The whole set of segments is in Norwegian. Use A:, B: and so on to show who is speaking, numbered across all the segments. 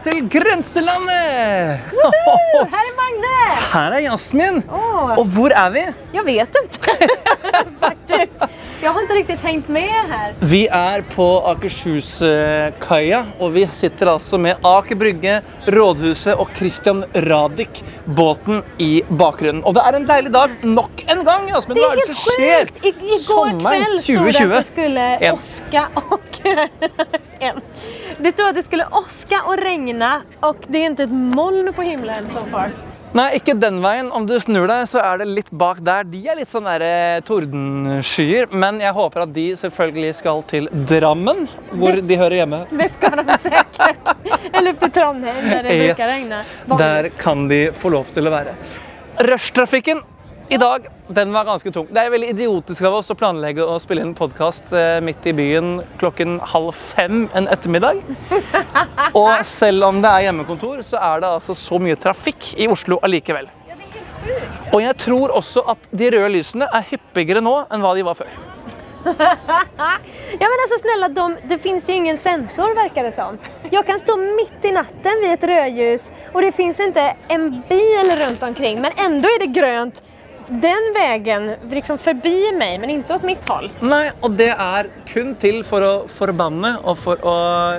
A: Til Grenselandet!
B: Woohoo! Her er Magne!
A: Her er Jasmin.
B: Oh.
A: Og hvor er vi?
B: Jeg vet ikke. Faktisk. Jeg har ikke riktig hengt med her.
A: Vi er på Akershus-kaia, og vi sitter altså med Aker Brygge, Rådhuset og Christian Radich-båten i bakgrunnen. Og det er en deilig dag nok en gang, Jasmin. Hva er det som skjer?
B: I, I, går kveld stod det att det skulle och... en. Det stod att det skulle åska og regne, og det er ikke et moln på himmelen so far.
A: Nei, ikke den veien. Om du snur deg, så er det litt bak der. De er litt sånn der, eh, tordenskyer. Men jeg håper at de selvfølgelig skal til Drammen, hvor de hører hjemme.
B: Det skal de sikkert. Eller til till Trondheim der det bruker regna.
A: Der kan de få lov til å være. Rushtrafikken i dag den var ganske tung. Det er veldig idiotisk av oss å planlegge å spille inn podkast midt i byen klokken halv fem en ettermiddag. Og selv om det er hjemmekontor, så er det altså så mye trafikk i Oslo allikevel. Og jeg tror også at de røde lysene er hyppigere nå enn hva de var før.
B: Ja men alltså snälla, de, det finns ju ingen sensor verkar det som. Jag kan stå mitt i natten vid ett rödljus och det finns inte en bil runt omkring men ändå är det grönt den veien liksom forbi meg, men ikke åt mitt håll.
A: Nei, og det er kun til for å forbanne og for å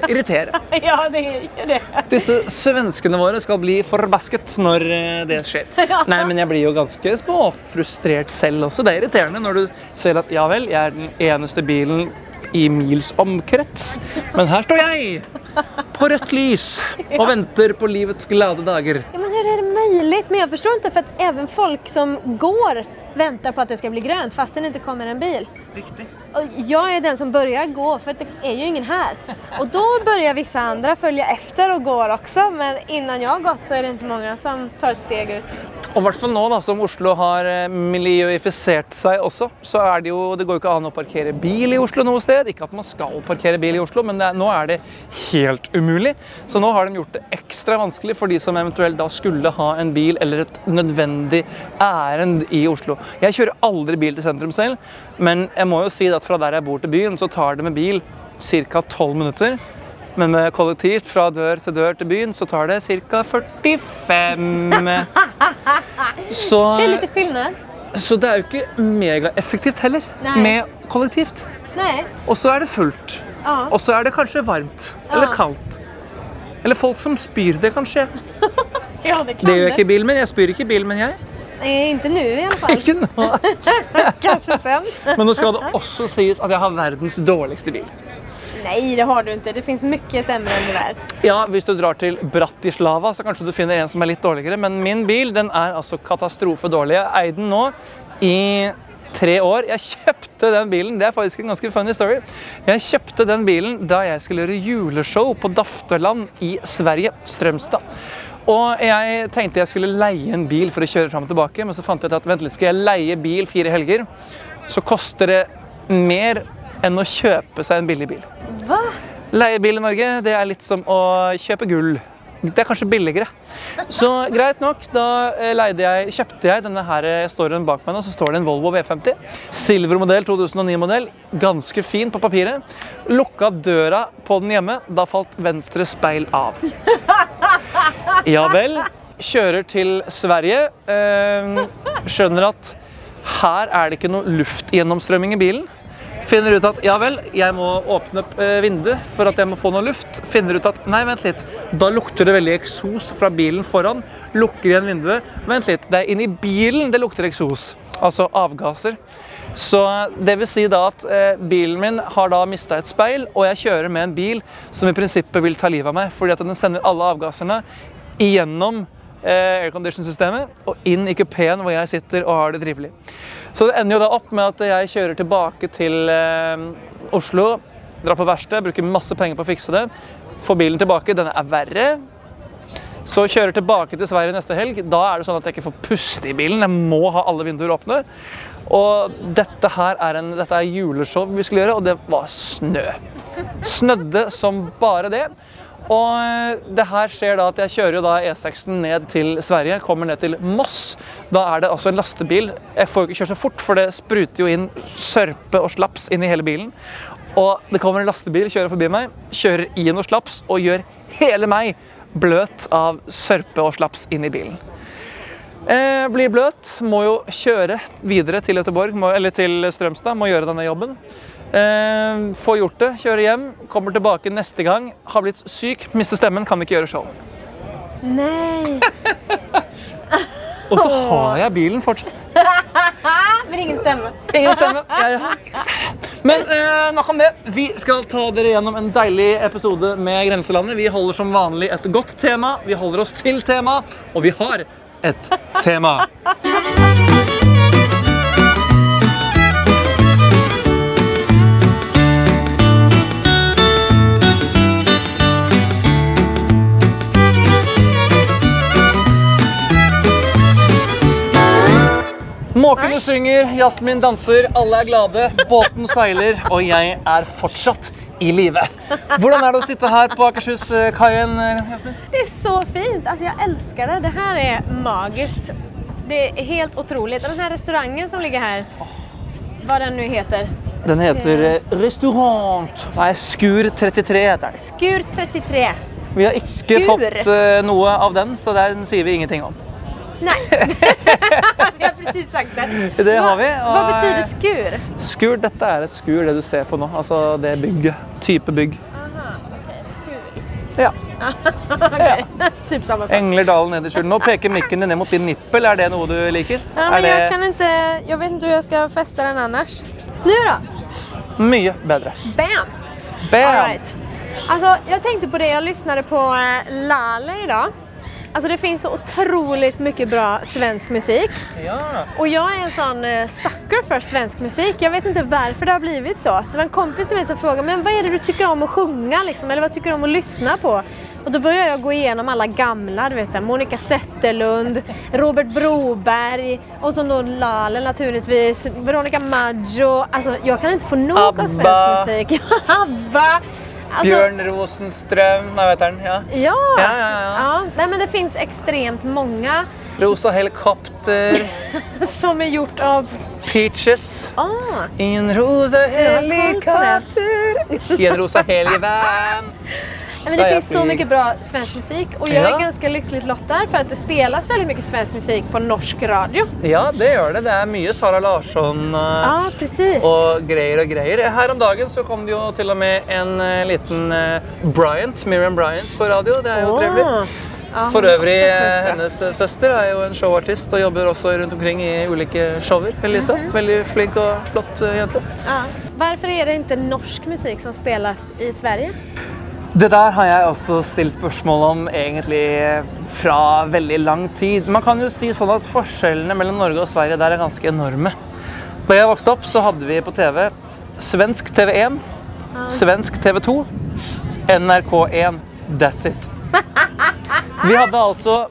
A: irritere.
B: Ja, det gjør det.
A: Disse svenskene våre skal bli forbasket når eh, det skjer. Nei, men jeg blir jo ganske småfrustrert selv også. Det er irriterende når du ser at ja vel, jeg er den eneste bilen i mils omkrets. Men her står jeg på rødt lys og venter på livets glade dager.
B: Ja, men hur det möjligt? Men jag förstår inte för att även folk som går väntar på att det ska bli grönt fast det inte kommer en bil.
A: Riktig.
B: Och jag är den som börjar gå för det är ju ingen här. Och då börjar vissa andra följa efter och går också. Men innan jag har gått så är det inte många som tar ett steg ut.
A: Og i hvert fall nå som Oslo har eh, miljøifisert seg også, så er det jo Det går jo ikke an å parkere bil i Oslo noe sted. Ikke at man skal parkere bil i Oslo, men er- nå er det helt umulig. Så nå har de gjort det ekstra vanskelig for de som eventuelt da skulle ha en bil eller et nødvendig ærend i Oslo. Jeg kjører aldri bil til sentrum selv, men jeg må jo si at fra der jeg bor til byen, så tar det med bil ca. 12 minutter. Men med kollektivt fra dør til dør til byen så tar det ca. 45. Så,
B: Det er litt skillnad.
A: så det er jo ikke megaeffektivt heller
B: Nei.
A: med kollektivt. Og så er det fullt.
B: Ah.
A: Og så er det kanskje varmt eller kaldt. Eller folk som spyr. Det kan skje.
B: Ja, det
A: Det gjør jeg ikke i bilen min. jeg spyr ikke i bilen min, jeg.
B: Nej, inte nu i alla fall.
A: Ikke nå.
B: Kanskje sen.
A: Men nå skal det også sies at jeg har verdens dårligste bil.
B: Nei, det har du ikke. Det fins mye sämre enn det der.
A: Ja, Hvis du drar til Bratislava, så kanskje du finner en som er litt dårligere. Men min bil den er altså katastrofedårlig. Jeg eide den nå i tre år. Jeg kjøpte den bilen det er faktisk en ganske funny story. Jeg kjøpte den bilen da jeg skulle gjøre juleshow på Dafteland i Sverige, Strømstad. Og jeg tenkte jeg skulle leie en bil for å kjøre fram og tilbake, men så fant jeg ut at vent litt, skal jeg leie bil fire helger, så koster det mer enn å kjøpe seg en billig bil.
B: Hva?
A: Leie bil i Norge, det er litt som å kjøpe gull. Det er kanskje billigere. Så greit nok, da eh, leide jeg, kjøpte jeg denne her, eh, står den bak meg nå, så står det en Volvo V50. Silvermodell 2009-modell. Ganske fin på papiret. Lukka døra på den hjemme, da falt venstre speil av. Ja vel. Kjører til Sverige. eh, skjønner at her er det ikke noe luftgjennomstrømming i bilen. Finner ut at ja vel, jeg må åpne opp eh, vinduet for at jeg må få noe luft. Finner ut at nei, vent litt, da lukter det veldig eksos fra bilen foran. Lukker igjen vinduet. Vent litt, det er inni bilen det lukter eksos. Altså avgasser. Så det vil si da at eh, bilen min har da mista et speil, og jeg kjører med en bil som i prinsippet vil ta livet av meg, fordi at den sender alle avgassene igjennom eh, aircondition-systemet og inn i kupeen hvor jeg sitter og har det trivelig. Så det ender jo da opp med at jeg kjører tilbake til eh, Oslo, drar på verksted, bruker masse penger på å fikse det, får bilen tilbake, denne er verre. Så kjører tilbake til Sverige neste helg. Da er det sånn at jeg ikke får puste i bilen. Jeg må ha alle vinduer åpne. Og dette her er, en, dette er juleshow vi skulle gjøre, og det var snø. Snødde som bare det. Og eh, det her skjer da at jeg kjører da E6-en ned til Sverige, kommer ned til Moss. Da er det altså en lastebil. Jeg får jo ikke kjøre så fort, for det spruter jo inn sørpe og slaps inn i hele bilen. Og det kommer en lastebil kjører forbi meg, kjører i noe slaps og gjør hele meg bløt av sørpe og slaps inn i bilen. Eh, blir bløt, må jo kjøre videre til Göteborg, eller til Strømstad, må gjøre denne jobben. Eh, får gjort det, kjører hjem, kommer tilbake neste gang, har blitt syk, mister stemmen, kan ikke gjøre show.
B: Nei.
A: Og så har jeg bilen fortsatt.
B: Men ingen stemme.
A: Ingen stemme. Jeg har stemme. Men eh, nok om det. Vi skal ta dere gjennom en deilig episode med Grenselandet. Vi holder som vanlig et godt tema. Vi holder oss til tema, og vi har et tema. Måkene synger, Jasmin danser, alle er glade, båten seiler, og jeg er fortsatt i live. Hvordan er det å sitte her på Akershus-kaien, Jasmin?
B: Det er så fint. Altså, jeg elsker det. Det her er magisk. Det er helt utrolig. Og den her restauranten som ligger her, hva den nå heter.
A: Den heter eh, Restaurant. Nei, Skur 33 heter den.
B: Skur 33.
A: Vi har ikke
B: Skur.
A: fått eh, noe av den, så den sier vi ingenting om.
B: Nej. vi har precis sagt det.
A: Det har vi, och-
B: Vad betyder skur?
A: Skur, dette er et skur, det du ser på nå. Altså det bygget. Type bygg.
B: Aha, okay. skur.
A: Ja.
B: Okej. typ samma sak.
A: Engler-Dalen nederst. Nå peker mikken din ned mot din nippel. Er det noe du liker?
B: Ja, men
A: det
B: jeg, kan ikke, jeg vet ikke om jeg skal feste den annars. Nå, da?
A: mye bedre?
B: Bam!
A: Bam!
B: All right. Alltså, jag tänkte på det, jag lyssnade på Lale Lale idag. Alltså det finns så otroligt mycket bra svensk musik.
A: Ja.
B: Och jag är en sån eh, sucker för svensk musik. Jag vet inte varför det har blivit så. Det var en kompis till mig som frågade men vad är det du tycker om att sjunga liksom? Eller vad tycker du om att lyssna på? Och då började jag gå igenom alla gamla, du vet så här, Monica Zetterlund, Robert Broberg och så då Lale naturligtvis, Veronica Maggio. Alltså jag kan inte få nog
A: Abba.
B: av svensk musik. Abba! Alltså,
A: Bjørn Rosenstrøm Nei, vet Ja. Ja.
B: Ja.
A: Ja, ja, ja.
B: Nej, men det finns extremt många
A: Rosa helikopter.
B: som är gjort av...
A: Peaches.
B: Ah,
A: I en rosa helikopter. I en rosa helivan.
B: Men det finns så mycket bra svensk musik och jag
A: Ja.
B: är ganska lyckligt lottad för att det spelas väldigt mycket svensk musik på norsk radio.
A: Ja, det gjør det. Det er mye Sara Larsson eh,
B: Ja, precis.
A: og greier og greier. Her om dagen så kom det jo til og med en eh, liten eh, Bryant, Miriam Bryant på radio. Det er jo
B: oh.
A: trivelig. For øvrig, hennes søster er jo en showartist og jobber også rundt omkring i ulike shower. Elisa.
B: Mhm.
A: Veldig flink og flott jente.
B: Ja. Varför er det ikke norsk musikk som spilles i Sverige?
A: Det der har jeg også stilt spørsmål om egentlig fra veldig lang tid. Man kan jo si sånn at forskjellene mellom Norge og Sverige der er ganske enorme. Da jeg vokste opp, så hadde vi på TV svensk TV1, svensk TV2, NRK1. That's it. Vi hadde altså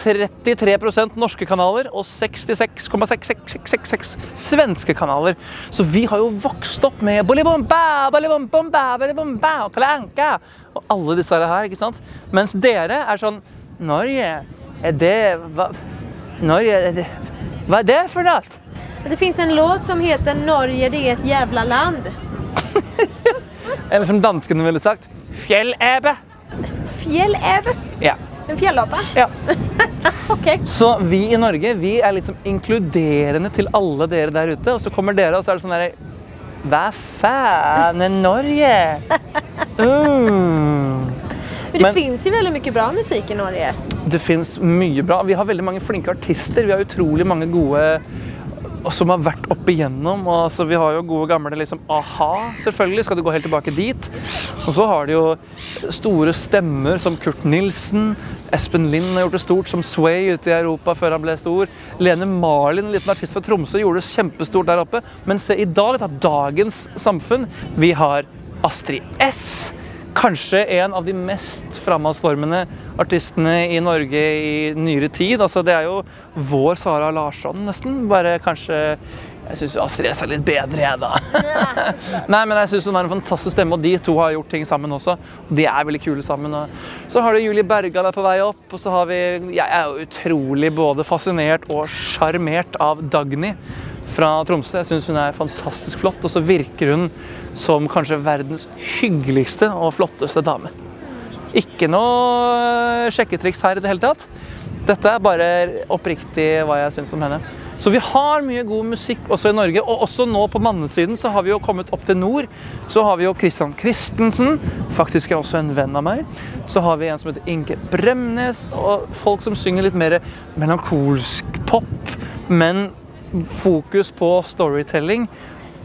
A: 33% norske kanaler og 66,666 svenske kanaler. Så vi har jo vokst opp med Bolibomba, Bolibomba, Bolibomba og Kalle Anka og alle disse her, ikke sant? Mens dere er sånn Norge, er det hva, Norge, er det, hva er det for noe?
B: Det fins en låt som heter Norge det er et jævla land.
A: Eller som danskene ville sagt, fjellebe.
B: Fjälläbb.
A: Ja.
B: En fjellåpe?
A: ja.
B: okay.
A: Så vi i Norge vi er liksom inkluderende til alle dere der ute. Og så kommer dere, og så er det sånn derre Hva faen er Norge? Mm.
B: Men det fins jo veldig mye bra musikk i Norge.
A: Det fins mye bra. Vi har veldig mange flinke artister. Vi har utrolig mange gode og som har vært opp igjennom. Altså, vi har jo gode gamle liksom, a-ha, selvfølgelig. Skal du gå helt tilbake dit. Og så har de jo store stemmer som Kurt Nilsen. Espen Lind har gjort det stort som Sway ute i Europa før han ble stor. Lene Marlin, en liten artist fra Tromsø, gjorde det kjempestort der oppe. Men se i dag, da, dagens samfunn. Vi har Astrid S. Kanskje en av de mest framadstormende artistene i Norge i nyere tid. Altså, det er jo vår Sara Larsson, nesten. Bare kanskje Jeg syns Astrid S er litt bedre, jeg, da. Nei, men jeg syns hun har en fantastisk stemme, og de to har gjort ting sammen også. De er veldig kule sammen. Og så har du Julie Berga der på vei opp, og så har vi Jeg er jo utrolig både fascinert og sjarmert av Dagny fra Tromsø. Jeg syns hun er fantastisk flott, og så virker hun som kanskje verdens hyggeligste og flotteste dame. Ikke noe sjekketriks her i det hele tatt. Dette er bare oppriktig hva jeg syns om henne. Så vi har mye god musikk også i Norge. Og også nå på mannesiden så har vi jo kommet opp til nord. Så har vi jo Christian Christensen, faktisk er også en venn av meg. Så har vi en som heter Inge Bremnes, og folk som synger litt mer melankolsk pop, men fokus på storytelling.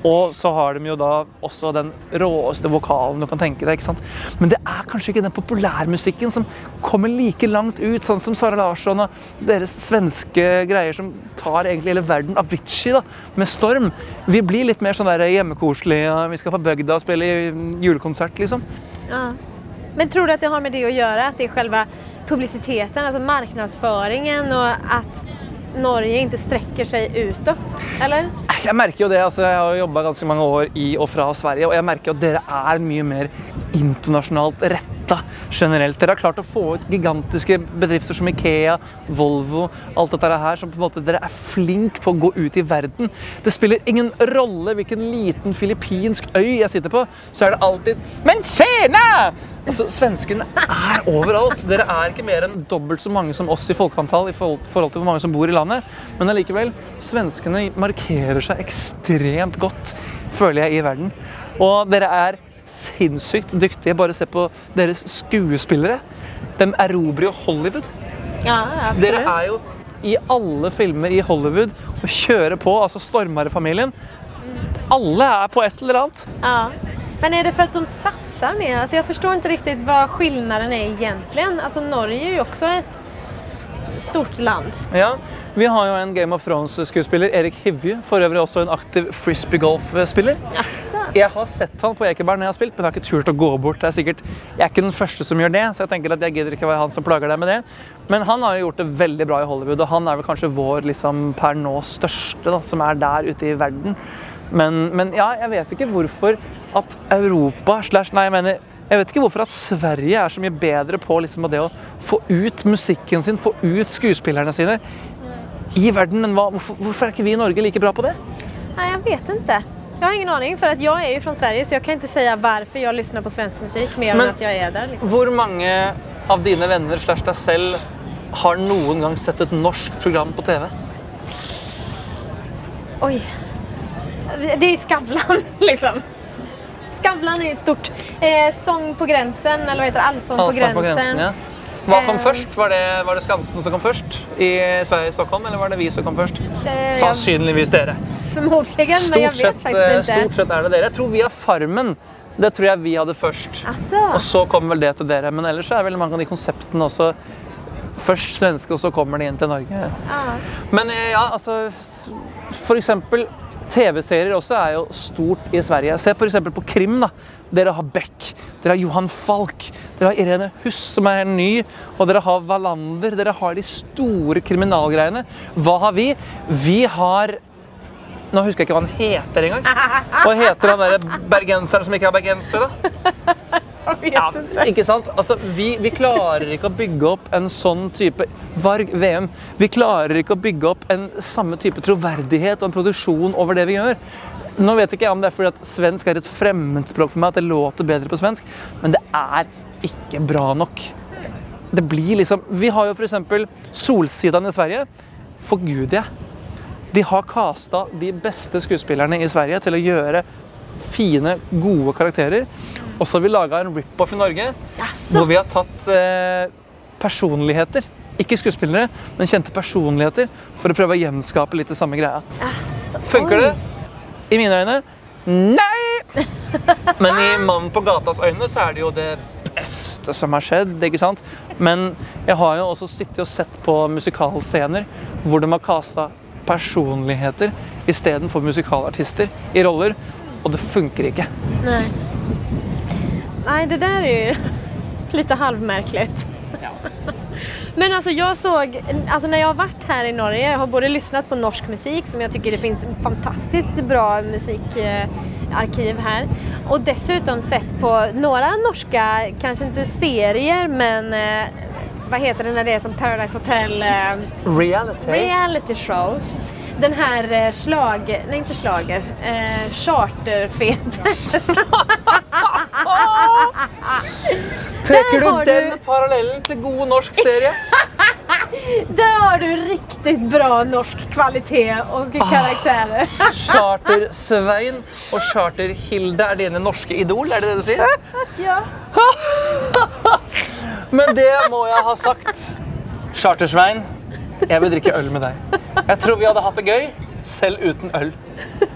A: Og så har de jo da også den råeste vokalen du kan tenke deg. ikke sant? Men det er kanskje ikke den populærmusikken som kommer like langt ut, sånn som Sara Larsson og deres svenske greier som tar egentlig hele verden. Avicii da, med storm. Vi blir litt mer sånn der hjemmekoselige, vi skal på bygda og spille julekonsert, liksom.
B: Ja. Men tror du at det har med det å gjøre? At det er selve publisiteten, altså markedsføringen, og at Norge ikke strekker seg utåt? Eller?
A: Jeg merker jo det. altså Jeg har jobba ganske mange år i og fra Sverige, og jeg merker at dere er mye mer internasjonalt retta generelt. Dere har klart å få ut gigantiske bedrifter som Ikea, Volvo, alt dette her, som på en måte dere er flink på å gå ut i verden. Det spiller ingen rolle hvilken liten filippinsk øy jeg sitter på, så er det alltid Men tjene! Altså, Svenskene er overalt. Dere er ikke mer enn dobbelt så mange som oss i folkeantall i forhold til hvor mange som bor i landet. Men allikevel, svenskene markerer seg ekstremt godt, føler jeg, i verden. Og dere er sinnssykt dyktige. Bare se på deres skuespillere. De erobrer jo Hollywood.
B: Ja, absolutt.
A: Dere er jo i alle filmer i Hollywood og kjører på. Altså Stormare-familien. Alle er på et eller annet.
B: Ja. Men är det för att de satsar mer? Alltså jag förstår inte riktigt vad skillnaden är egentligen. Alltså Norge är ju också ett stort land.
A: Ja, vi har jo en Game of Thrones-skuespiller, Erik Hivju. For øvrig også en aktiv frisbee-golf-spiller.
B: Altså.
A: Jeg har sett han på Ekeberg når jeg har spilt, men jeg har ikke turt å gå bort. Det er sikkert, jeg er ikke den første som gjør det, så jeg tenker at jeg gidder ikke være han som plager deg med det. Men han har jo gjort det veldig bra i Hollywood, og han er vel kanskje vår liksom, per nå største da, som er der ute i verden. Men, men ja, jeg vet ikke hvorfor at Europa slash Nei, jeg mener jeg vet ikke hvorfor at Sverige er så mye bedre på liksom, det å få ut musikken sin, få ut skuespillerne sine i verden. Men hva, hvorfor, hvorfor, er ikke vi i Norge like bra på det?
B: Nei, Jeg vet ikke. Jeg har ingen aning, for jeg er jo fra Sverige, så jeg kan ikke si hvorfor jeg hører på svensk musikk. mer enn at jeg er der. Liksom.
A: Hvor mange av dine venner slash deg selv har noen gang sett et norsk program på TV?
B: Oi. Det er jo Skavlan, liksom. Skavlan är stort. Eh, sång på grensen, eller hva heter det? Allsång på gränsen.
A: på gränsen ja. Hva kom
B: Eh,
A: først? Var det, var det Skansen som kom først i Sverige, Stockholm, eller var det vi som kom først?
B: Det,
A: Sannsynligvis dere.
B: Förmodligen, men jeg
A: Stort
B: vet
A: sett, eh,
B: faktisk ikke.
A: stort sett er det dere. Jeg tror vi har Farmen. Det tror jeg vi hadde først.
B: Altså,
A: Og så kom vel det til dere. Men ellers er vel mange av de konseptene også først svenske, og så kommer de inn til Norge.
B: Ah.
A: Men eh, ja, altså For eksempel TV-serier også er jo stort i Sverige. Se eksempel på krim. da. Dere har Beck, dere har Johan Falk, dere har Irene Huss, som er ny, og dere har Wallander. Dere har de store kriminalgreiene. Hva har vi? Vi har Nå husker jeg ikke hva han heter engang. Hva heter han der bergenseren som ikke er bergenser, da? Ja,
B: ikke.
A: ikke sant? Altså, vi, vi klarer ikke å bygge opp en sånn type Varg VM. Vi klarer ikke å bygge opp en samme type troverdighet og en produksjon over det vi gjør. Nå vet ikke jeg om det er fordi at svensk er et fremmedspråk for meg, at det låter bedre på svensk, men det er ikke bra nok. Det blir liksom Vi har jo f.eks. Solsidan i Sverige. Forguder jeg. De har casta de beste skuespillerne i Sverige til å gjøre fine, gode karakterer. Og så har vi laga en rip-off i Norge
B: Asså.
A: hvor vi har tatt eh, personligheter. Ikke skuespillere, men kjente personligheter for å prøve å gjenskape litt det samme greia.
B: Asså.
A: Funker
B: oi.
A: det? I mine øyne nei! Men i Mannen på gatas øyne så er det jo det beste som har skjedd. ikke sant? Men jeg har jo også sittet og sett på musikalscener hvor de har kasta personligheter istedenfor musikalartister i roller, og det funker ikke.
B: Nei. Nei, det der er jo litt halvmärkligt. Men alltså jag såg, alltså när jag har varit här i Norge, jag har både lyssnat på norsk musik som jag tycker det finns fantastiskt bra musikarkiv här och dessutom sett på några norska, kanske inte serier men eh, vad heter det när det är som Paradise Hotel? Eh,
A: Reality.
B: reality shows. Den här eh, slag... Nej, inte slager. Eh, charterfeber.
A: Peker du
B: den du-
A: parallellen til god norsk serie?
B: Där har du riktigt bra norsk kvalitet och karaktärer.
A: Charter-Svein og Charter-Hilde er dine norske idol, er det det du sier?
B: ja.
A: Men det må jeg ha sagt. Charter-Svein, jeg vil drikke øl med deg. Jeg tror vi hadde hatt det gøy, selv uten øl.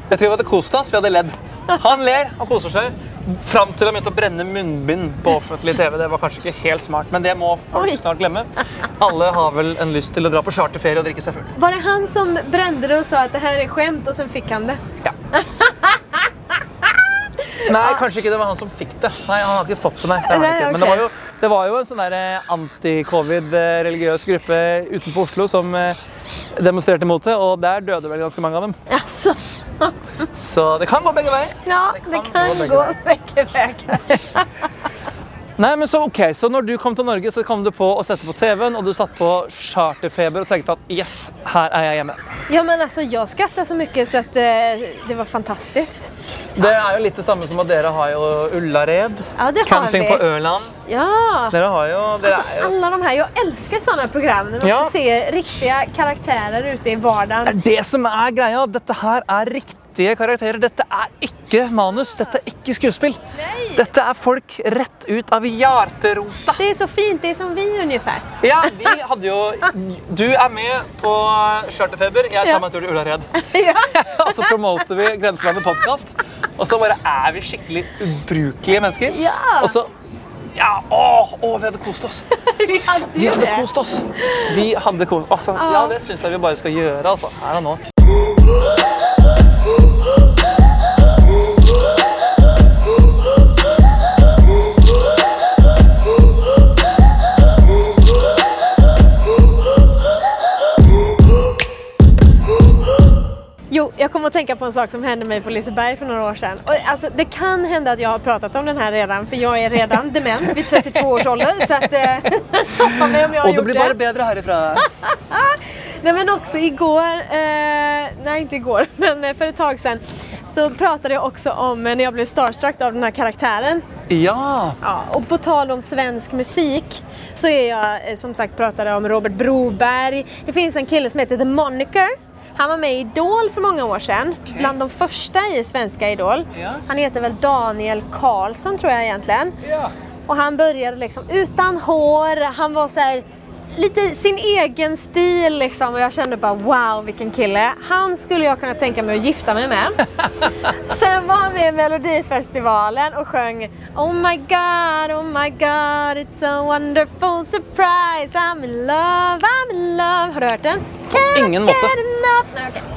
A: Jeg tror vi hadde kost oss, vi hadde ledd. Han ler, og koser seg. Fram til han begynte å brenne munnbind på offentlig TV. Det var kanskje ikke helt smart, men det må folk snart glemme. Alle har vel en lyst til å dra på charterferie og drikke seg full.
B: Var det han som brente det og sa at det her er skjemt, og så fikk han det?
A: Ja. Nei, kanskje ikke det var han som fikk det. Nei, han har ikke fått det, nei. Det
B: Nei,
A: okay. Men det var jo, det var jo en sånn eh, anti-covid-religiøs gruppe utenfor Oslo som eh, demonstrerte mot det, og der døde vel ganske mange av dem.
B: Alltså,
A: Så det kan gå begge veier.
B: ja,
A: Det
B: det
A: kan gå begge
B: gå begge vägar.
A: Nei, men så ok, så når du kom til Norge, så kom du på å sette på TV-en, og du satt på charterfeber og tenkte at yes, her er jeg hjemme.
B: Ja, men altså, jeg skrattar så mye så at eh, det var fantastisk.
A: Det er jo litt det samme som at dere har jo Ullared,
B: Ja, det har
A: camping
B: vi.
A: på Ørland.
B: Ja!
A: Dere har jo, dere altså, jo
B: Alle de her, Jeg elsker sånne program när man
A: Ja.
B: får se riktige karakterer ute i vardagen.
A: Det er det som er greia. Dette her er riktige karakterer. Dette er ikke manus. Dette er ikke skuespill. Dette er folk rett ut av hjerterota.
B: Det er så fint, det er som vi ungefær.
A: Ja, vi hadde jo Du er med på Charterfeber. Jeg tar
B: Ja.
A: meg en tur til Ullared.
B: ja.
A: Og så promoter vi Grenselandet podkast. Og så bare er vi skikkelig ubrukelige mennesker.
B: Ja.
A: Og så Ja, å, å, vi hadde kost oss.
B: vi hadde,
A: Vi hadde
B: det.
A: kost oss. Vi hadde kost altså, Ja, det syns jeg vi bare skal gjøre. Altså, her og nå.
B: Kommer på en sak som hendte meg på Liseberg for noen år siden. Og, altså, det kan hende at jeg har pratet om den her redan, for jeg er redan dement ved 32 års ålder. Så at, eh, stoppa meg om jeg har
A: gjort det. Og
B: det blir
A: bare bedre herifra.
B: Nei, men också igår, eh, Nei, ikke i igår, men for et tak siden så pratet jeg også om når jeg ble blev starstruck av denne karakteren.
A: Ja.
B: Ja, Og på tal om svensk musik så er jag eh, som sagt pratet om Robert Broberg. Det fins en kille som heter The Moniker. Han var med i Idol för många år sedan, bland de första i svenska Idol.
A: Yeah.
B: Han heter väl Daniel Karlsson tror jag egentligen.
A: ja.
B: Och han började liksom utan hår, han var så här, lite sin egen stil liksom och jag kände bara wow vilken kille. Han skulle jag kunna tänka mig att gifta mig med. Sen var han med i Melodifestivalen och sjöng Oh my god, oh my god, it's a wonderful surprise I'm in love, I'm in love. Har du hört den?
A: Ingen måte.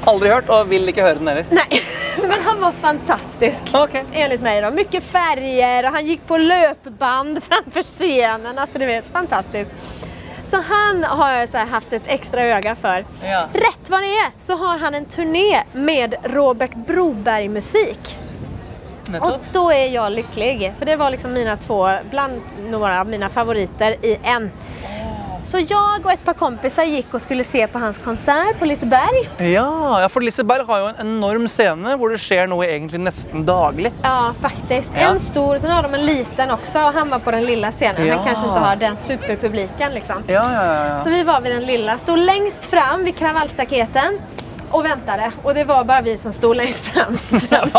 A: Aldri hørt, og vil ikke høre den heller.
B: Nei, men han var fantastisk.
A: Okay.
B: Enligt mig då. Mycket färger han gikk på löpband framfor scenen. Altså, du vet, fantastisk. Så han har jeg så här haft ett extra öga för.
A: Ja.
B: Rätt vad det är så har han en turné med Robert Broberg musik. Och
A: da
B: då är jag lycklig. För det var liksom mina två, bland några av mina favoriter i en. Så jeg og et par kompisar gikk og skulle se på hans konsert på Liseberg.
A: Ja, for Liseberg har jo en enorm scene hvor det skjer noe egentlig nesten daglig.
B: Ja, faktisk.
A: Ja.
B: En stor, så har de en liten også, og han var på den lilla scenen.
A: Ja.
B: Han kanskje ikke har den superpubliken liksom.
A: Ja, ja, ja.
B: Så vi var vid den lilla, stod lengst fram vid kravallstaketen och ventet. Og det var bare vi som stod lengst fram. Sen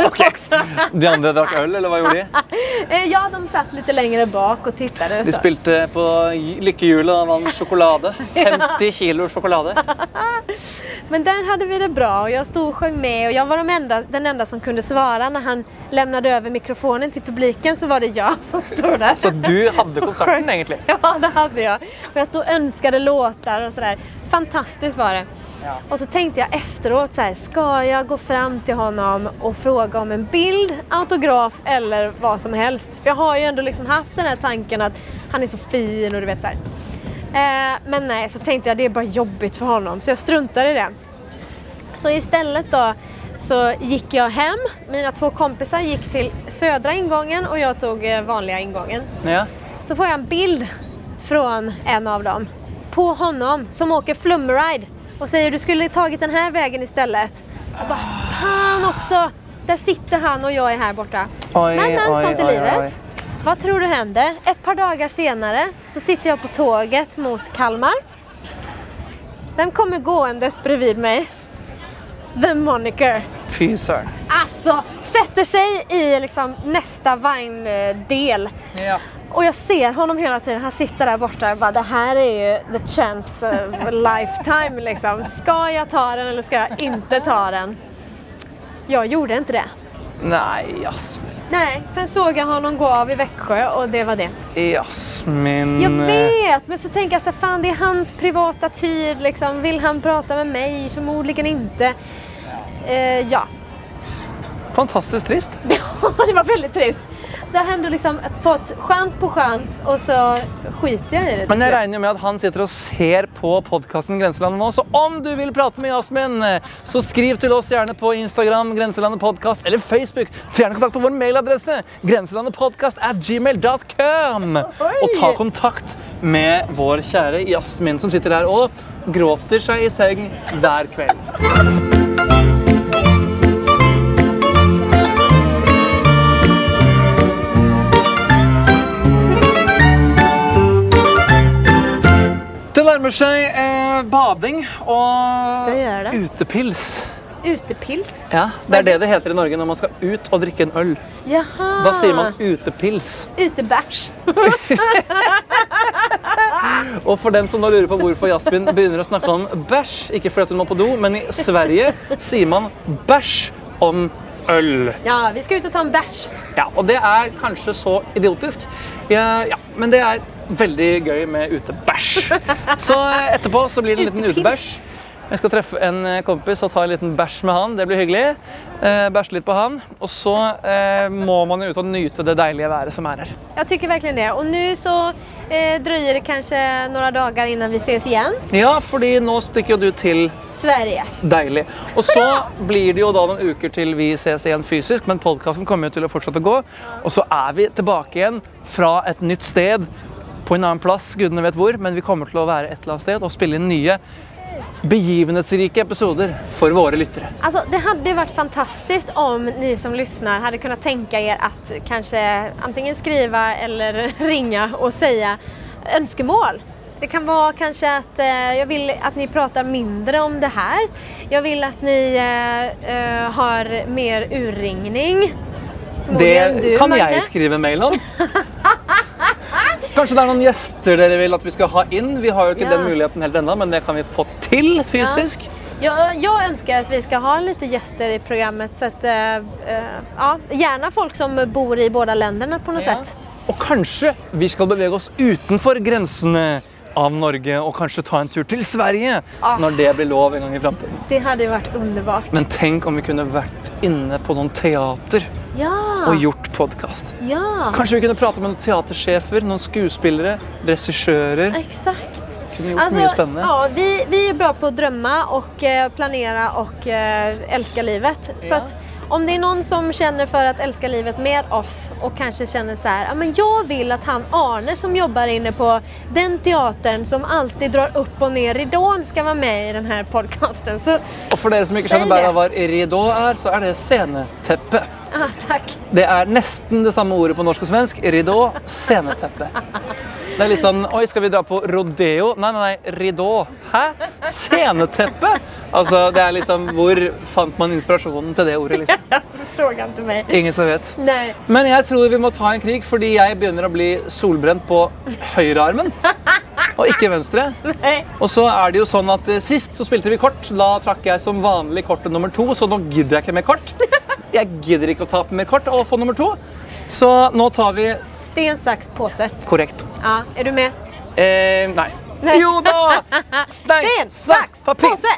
A: De andre drakk øl, eller hva gjorde de?
B: Eh, Ja, de satt litt lenger bak og tittet.
A: De spilte på lykkehjulet og vant sjokolade. 50 kilo sjokolade.
B: Men den hadde vi det bra og Jeg stod og sang med og Jeg var de enda, den enda som kunne svara Når han levnet over mikrofonen til publiken så var det jeg som stod der.
A: Så du hadde konserten, egentlig.
B: Ja, det hadde jeg. Og jeg stod og ønsket låtar og sånn. Fantastisk var det.
A: Ja.
B: Och så tänkte jag efteråt så här, ska jag gå fram till honom och fråga om en bild, autograf eller vad som helst? För jag har ju ändå liksom haft den här tanken att han är så fin och du vet så här. Eh, men nej, så tänkte jag det är bara jobbigt för honom så jag struntade i det. Så istället då så gick jag hem, mina två kompisar gick till södra ingången och jag tog eh, vanliga ingången.
A: Ja.
B: Så får jag en bild från en av dem på honom som åker flumride och säger du skulle tagit den här vägen istället. Och bara, fan också! Där sitter han och jag är här borta.
A: Oj,
B: men men,
A: oj,
B: sånt är livet.
A: oj.
B: Vad tror du händer? Ett par dagar senare så sitter jag på tåget mot Kalmar. Vem kommer gåendes bredvid mig? The Moniker.
A: Fy søren.
B: Alltså, sätter sig i liksom nästa vagndel.
A: Ja.
B: Och jag ser honom hela tiden. Han sitter där borta och bara, det här är ju the chance of a lifetime liksom. Ska jag ta den eller ska jag inte ta den? Jag gjorde inte det.
A: Nei, Jasmin.
B: Nej, sen såg jag honom gå av i Växjö och det var det.
A: Jasmin
B: Jag vet, men så tänker jag så här, fan det är hans privata tid liksom. Vill han prata med mig? Förmodligen inte. Eh, ja,
A: Fantastisk trist.
B: Ja, det var väldigt trist. Det har ändå liksom fått chans på chans og så skiter jeg i det.
A: Men jeg regner med at han sitter og ser på podkasten Grenselandet nå. Så om du vil prate med Jasmin, så skriv til oss gjerne på Instagram Grenselandet podcast, eller Facebook. Få gjerne kontakt på vår mailadresse grenselandetpodkast at gmail.com. Og ta kontakt med vår kjære Jasmin, som sitter her og gråter seg i seng hver kveld. Nærmer seg eh, bading og
B: Det gjør det.
A: utepils.
B: Utepils?
A: Ja, Det er det det heter i Norge når man skal ut og drikke en øl.
B: Jaha.
A: Da sier man utepils.
B: Utebæsj.
A: Og for dem som nå lurer på hvorfor Jasmin begynner å snakke om bæsj, ikke fordi hun må på do, men i Sverige sier man bæsj om øl.
B: Ja, vi skal ut og ta en bæsj.
A: Ja, og det er kanskje så idiotisk, ja, ja, men det er veldig gøy med utebæsj. Så eh, etterpå så blir det en liten utebæsj. Jeg skal treffe en eh, kompis og ta en liten bæsj med han. Det blir hyggelig. Eh, bæsje litt på han. Og så eh, må man jo ut og nyte det deilige været som er her.
B: Jeg syns virkelig det. Og nå så eh, drøyer det kanskje noen dager innan vi ses igjen.
A: Ja, fordi nå stikker jo du til
B: Sverige.
A: Deilig. Og så blir det jo da noen uker til vi ses igjen fysisk, men podkasten kommer jo til å fortsette å gå. Og så er vi tilbake igjen fra et nytt sted på en annen plass, gudene vet hvor, men vi kommer til å være et eller annet sted og spille inn nye begivenhetsrike episoder for våre lyttere.
B: Alltså, det hadde vært fantastisk om ni som lyssnar hadde kunnet tenke er at kanskje antingen skrive eller ringe og si ønskemål. Det kan være kanskje at eh, vil at ni prater mindre om det her. Jeg vil at ni eh, eh, har mer urringning.
A: Det kan jeg skrive mail om. Kanskje det er noen gjester dere vil at vi skal ha inn. Vi har jo ikke
B: Ja.
A: den muligheten helt ennå, men det kan vi få til fysisk.
B: Jag, jag önskar att vi ska ha lite gäster i programmet. Så att, uh, eh, ja, gjerne folk som bor i båda länderna på något
A: Ja.
B: sätt.
A: Og kanskje vi skal bevege oss utenfor grensene av Norge og kanskje ta en tur til Sverige
B: Ah.
A: når det blir lov en gang i framtiden.
B: Det hadde varit underbart.
A: Men tenk om vi kunne vært inne på noen teater
B: Ja!
A: og gjort podkast.
B: Ja!
A: Kanskje vi kunne prate med noen teatersjefer, noen skuespillere, regissører.
B: Exakt.
A: Kunne gjort mye spennende.
B: ja, vi, vi er bra på å drømme og planere og och eh, livet. Så
A: Ja.
B: att om det är någon som känner för att älska livet med oss och kanske känner så här, ja men jag vill att han Arne som jobbar inne på den teatern som alltid drar upp och ner ridån ska vara med i den här podcasten. Så,
A: Og for dere som ikke
B: känner
A: bara vad rideau er, så er det sceneteppe.
B: ah, tack.
A: Det er nesten det samme ordet på norsk og svensk. ridå, sceneteppe. Det er litt sånn Oi, skal vi dra på rodeo? Nei, nei, nei, Ridå. Hæ? Sceneteppe? Altså, det er liksom Hvor fant man inspirasjonen til det ordet, liksom?
B: Fråga til meg.
A: Ingen som vet.
B: Nei.
A: Men jeg tror vi må ta en krig, fordi jeg begynner å bli solbrent på høyrearmen. Og ikke venstre.
B: Nei.
A: Og så er det jo sånn at eh, Sist så spilte vi kort. Da trakk jeg som vanlig kortet nummer to, så nå gidder jeg ikke mer kort. Jeg gidder ikke å tape mer kort og få nummer to. Så nå tar vi
B: Sten, saks, påse.
A: korrekt.
B: Ja, Er du med?
A: Eh, nei.
B: Nei.
A: Jo da! Stein,
B: Sten, sax,
A: papir.
B: påse!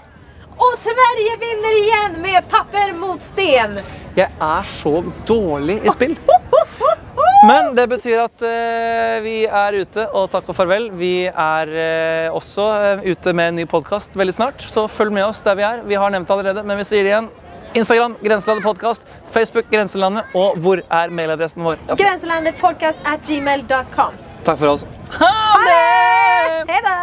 B: Og Sverige vinner igjen med papper mot sten!
A: Jeg er så dårlig i spill. Men det betyr at uh, vi er ute, og takk og farvel. Vi er uh, også uh, ute med en ny podkast veldig snart, så følg med oss der vi er. Vi har nevnt det allerede, men vi sier det igjen. Instagram Grenselandet podkast, Facebook Grenselandet, og hvor er mailadressen vår?
B: Grenselandetpodkast at gmail.com.
A: Takk for oss. Ha det!
B: Ha det! Hei da!